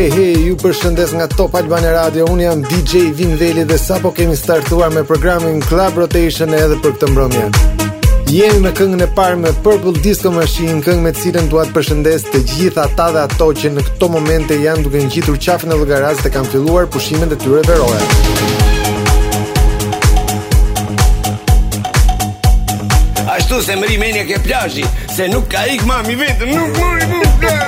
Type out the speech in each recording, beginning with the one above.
Hey hey, ju përshëndes nga Top Albani Radio. Un jam DJ Vin Veli dhe sapo kemi startuar me programin Club Rotation edhe për këtë mbrëmje. Jemi në këngën e parë me Purple Disco Machine, këngë me të cilën dua të përshëndes të gjithë ata dhe ato që në këtë moment janë duke ngjitur qafën e llogaraz dhe kanë filluar pushimin e tyre veror. Ashtu se mri menja ke plajji Se nuk ka ik mami vetë Nuk mori buka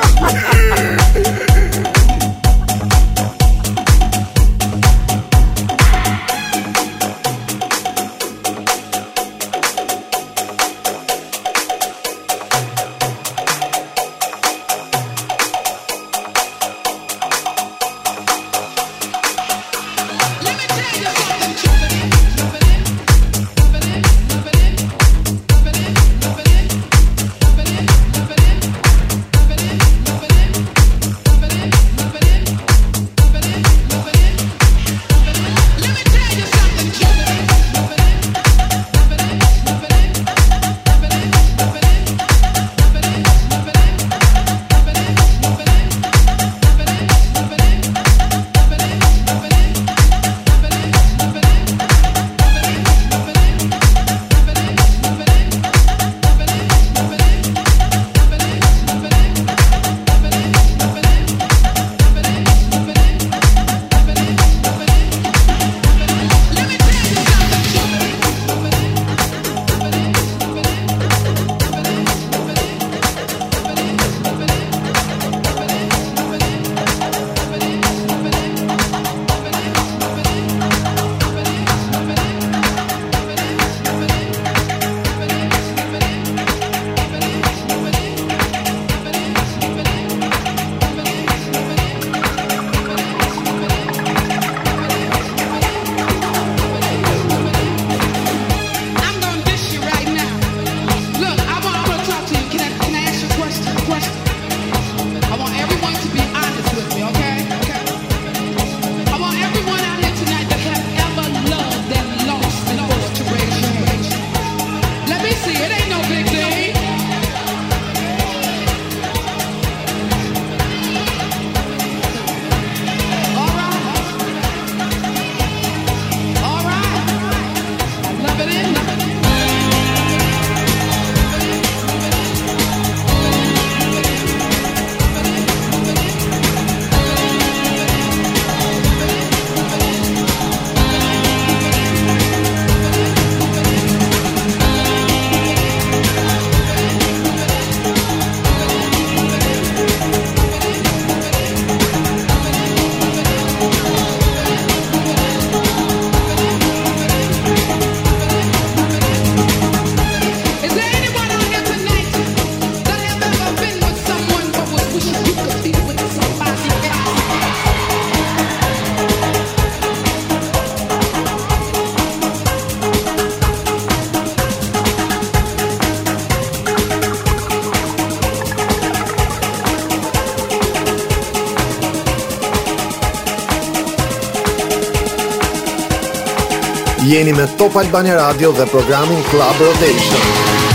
jeni me Top Albani Radio dhe programin Club Rotation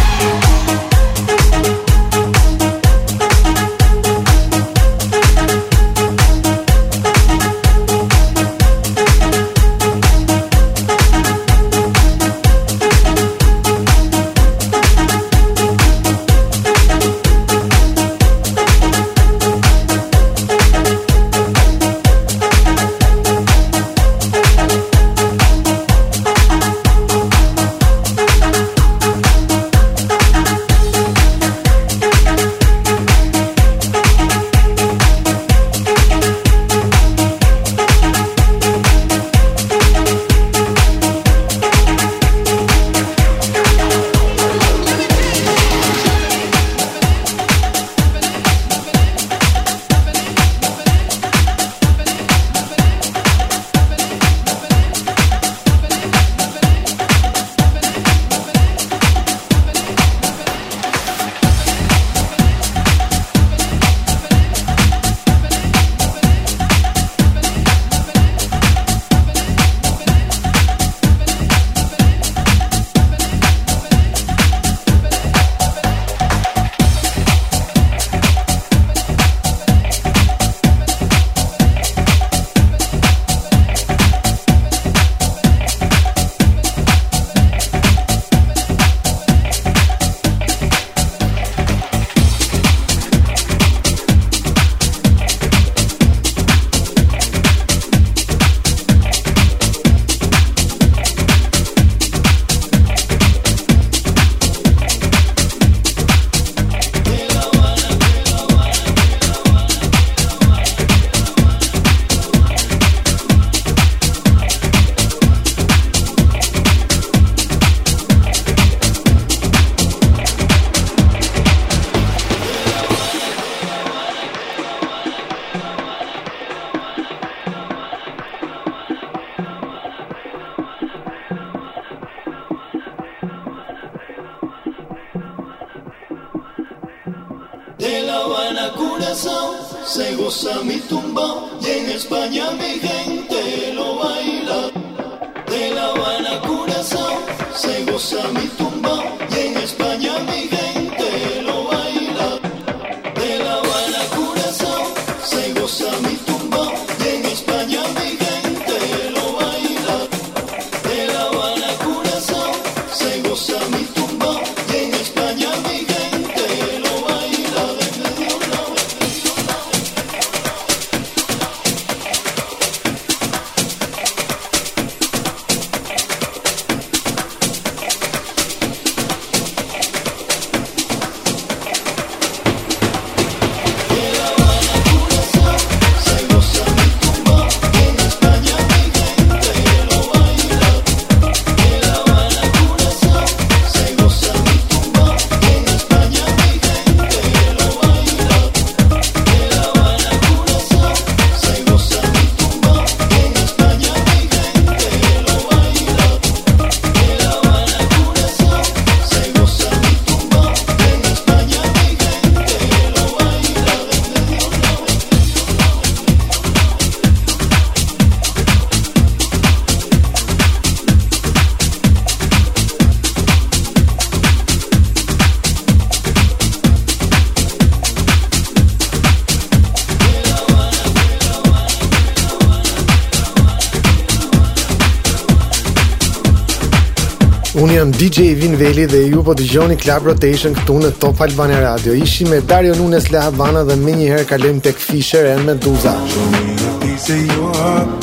që i veli dhe ju po dëgjoni Club rotation këtu në Top Albania radio ishi me Dario Nunes La Havana dhe me njëherë kalëm të këfisherën me duza turning you up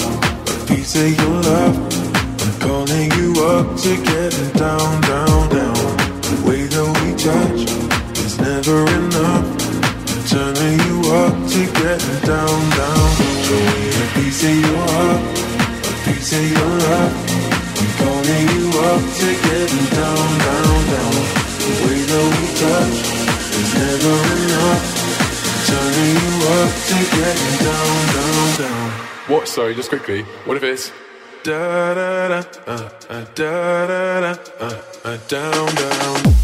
to get down, down show me a piece of your heart a piece of your love I'm calling you up down, down, down. What? Sorry, just quickly. What if it's da da da uh, uh, da da da uh, uh, down, down.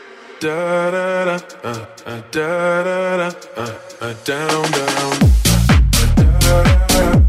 da da da uh, uh, da da da uh, uh, down down uh, da da da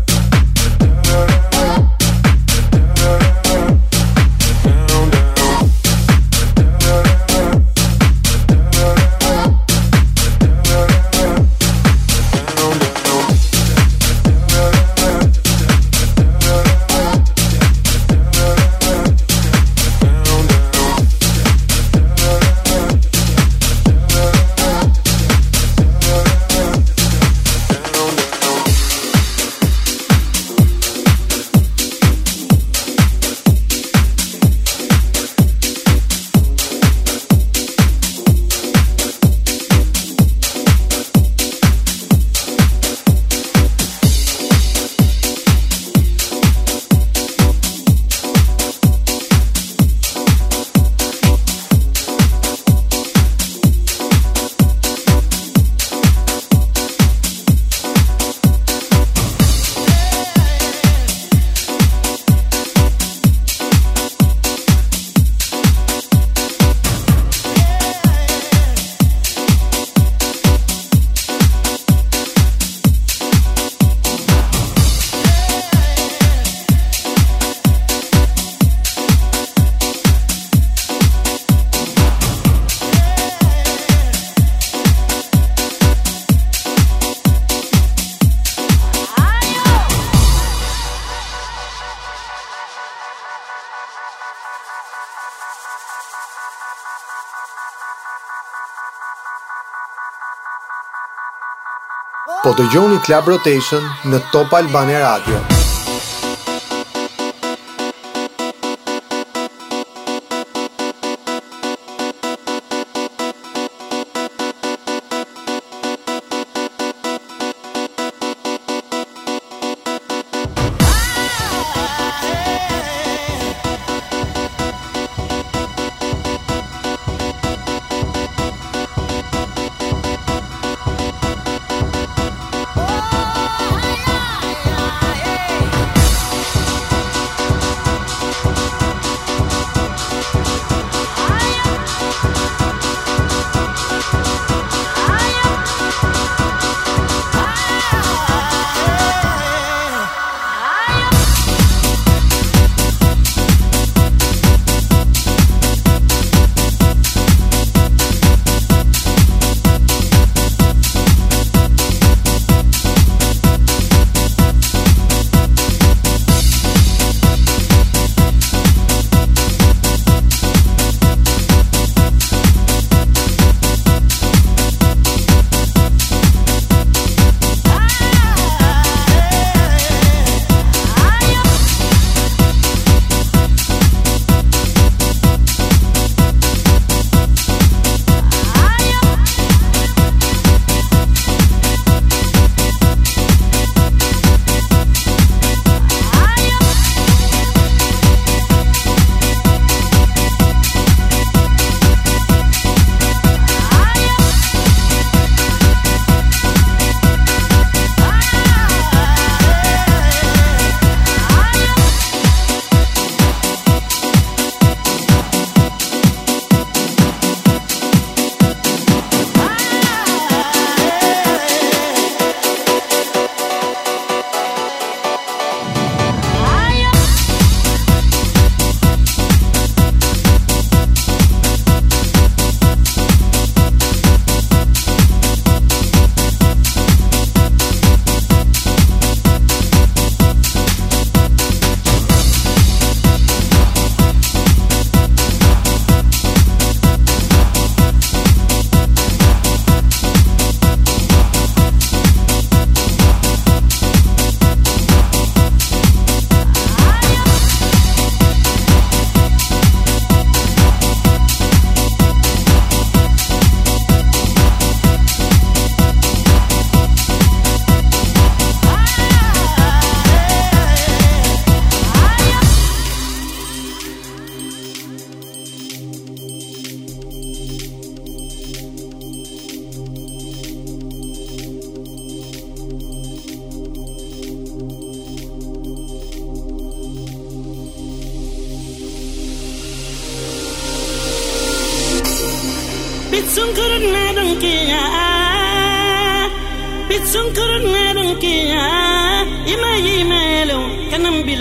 po të gjoni Club Rotation në Top Albane Radio.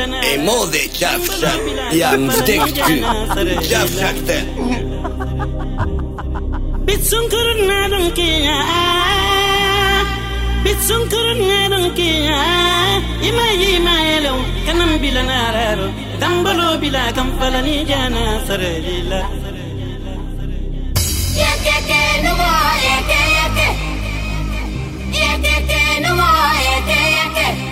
Emode Kavshak yamzdektu Kavshakta Bitsun kurun nadam kiya Bitsun kurun nadam kiya Ima ima elo kanam bila nararo Dambalo bila kamfalani jana sarajila Yeke ke numo yeke yeke Yeke ke numo yeke yeke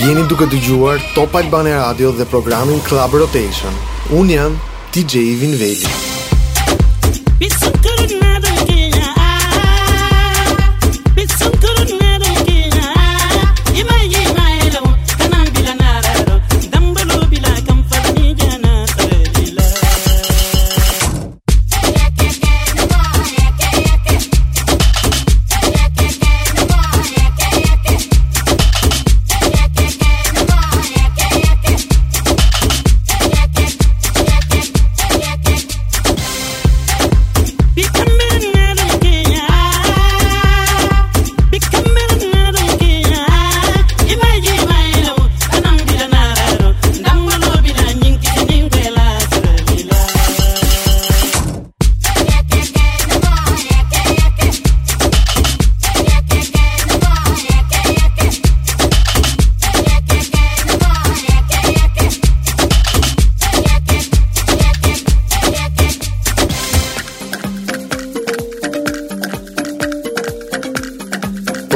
Jeni duke të gjuar Top Albane Radio dhe programin Club Rotation. Unë jam TJ Vinveli. Vinveli.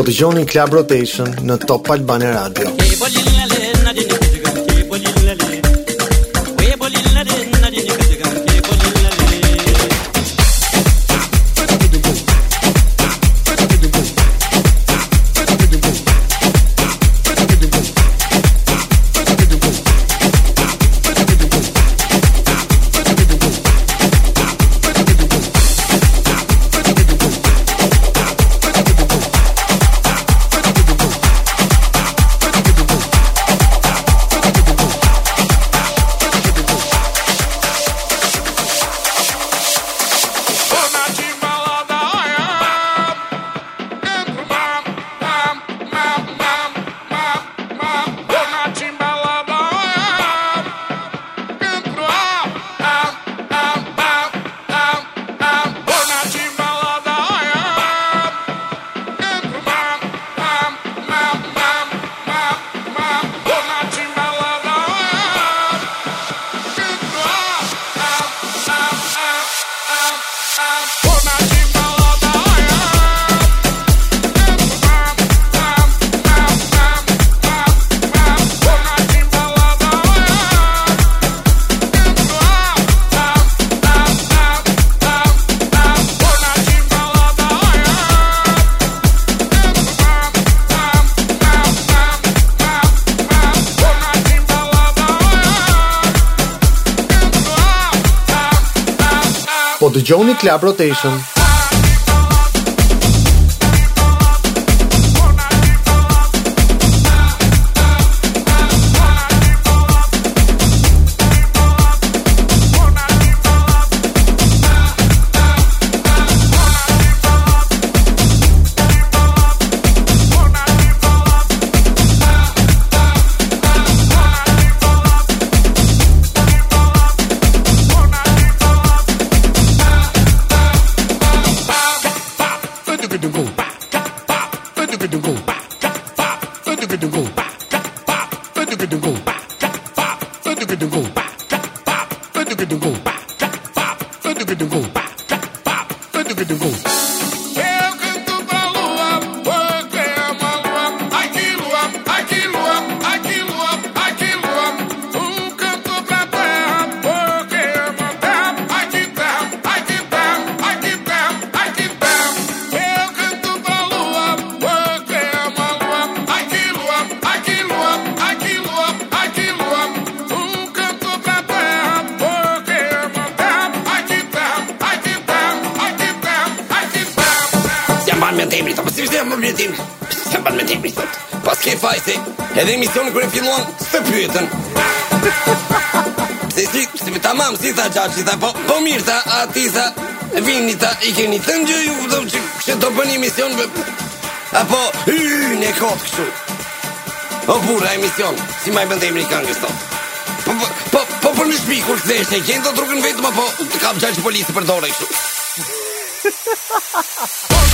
dëgjoni Club Rotation në Top Albania Radio. Hey, Dëgjoni Club Rotation do gol. më më mjetim Pësë më bërë mjetim Pas ke fajse Edhe emision kërë filluan Së pyetën Se si Se me ta mamë Si tha qaqë tha po Po mirë tha A ti tha Vini tha I keni të një ju Dhe që Kështë do përni emision bë, Apo Hyy Në kotë këshu O po burra emision Si maj bëndë emri kanë po po, po, po për po, po, po, në shpi Kur këtë eshte Kënë do të vetëm vetë po Kam qaqë polisë për dore këshu Ha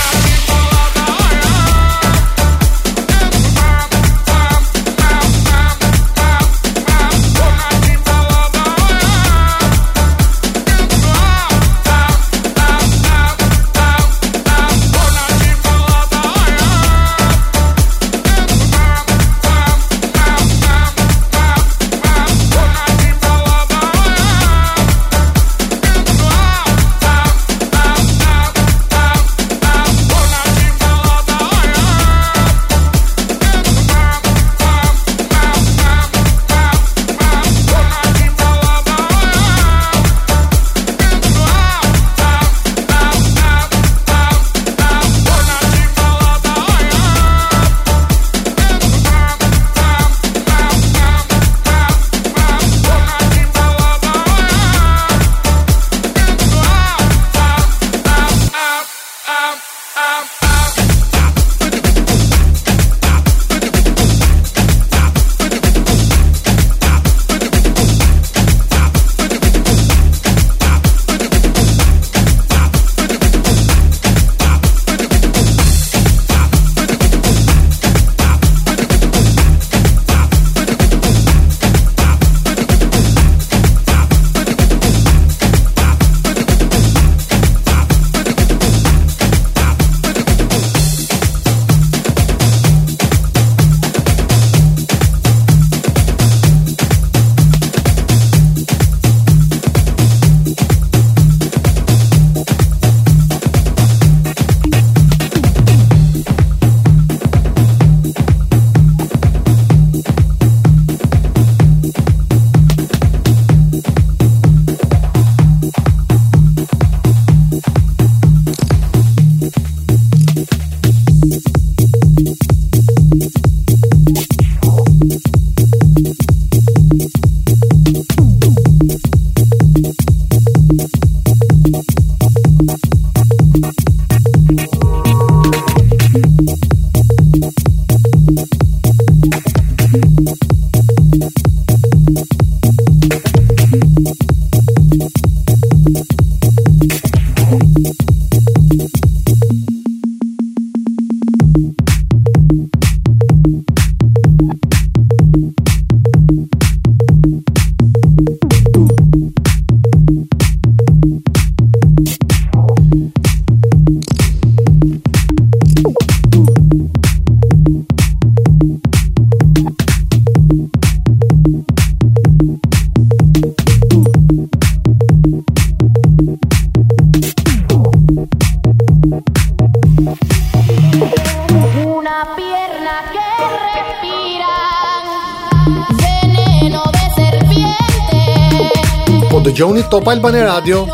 dëgjoni Top Albani Radio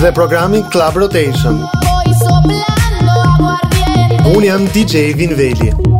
dhe programin Club Rotation. Unë jam DJ Vinveli. Unë jam DJ Vinveli.